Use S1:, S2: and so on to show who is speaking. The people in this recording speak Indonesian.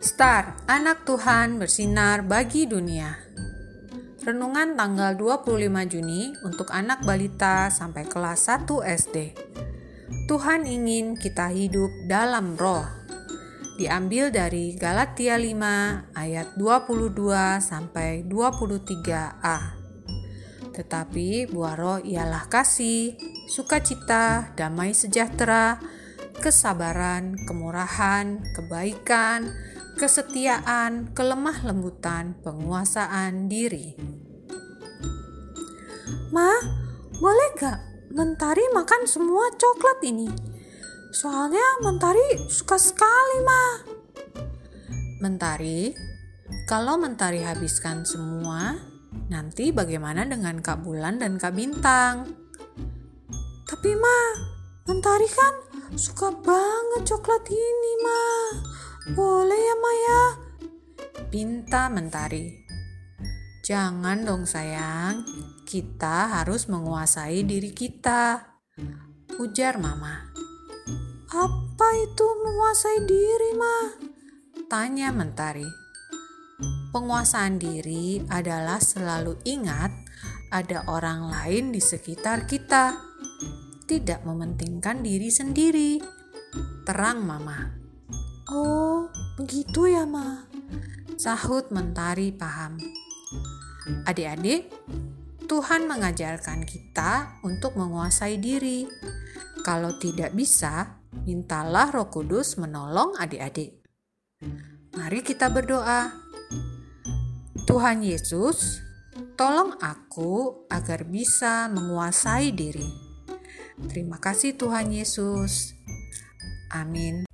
S1: Star, anak Tuhan bersinar bagi dunia. Renungan tanggal 25 Juni untuk anak balita sampai kelas 1 SD. Tuhan ingin kita hidup dalam roh. Diambil dari Galatia 5 ayat 22 sampai 23a. Tetapi buah roh ialah kasih, sukacita, damai sejahtera, kesabaran, kemurahan, kebaikan, kesetiaan, kelemah lembutan, penguasaan diri.
S2: Ma, boleh gak Mentari makan semua coklat ini? Soalnya Mentari suka sekali, Ma.
S1: Mentari, kalau Mentari habiskan semua, nanti bagaimana dengan Kak Bulan dan Kak Bintang?
S2: Tapi Ma, Mentari kan suka banget coklat ini, Ma.
S1: Pinta Mentari. Jangan dong sayang, kita harus menguasai diri kita. Ujar Mama.
S2: Apa itu menguasai diri, Ma?
S1: Tanya Mentari. Penguasaan diri adalah selalu ingat ada orang lain di sekitar kita. Tidak mementingkan diri sendiri. Terang Mama.
S2: Oh, begitu ya, Ma.
S1: Sahut Mentari paham. Adik-adik, Tuhan mengajarkan kita untuk menguasai diri. Kalau tidak bisa, mintalah Roh Kudus menolong adik-adik. Mari kita berdoa. Tuhan Yesus, tolong aku agar bisa menguasai diri. Terima kasih Tuhan Yesus. Amin.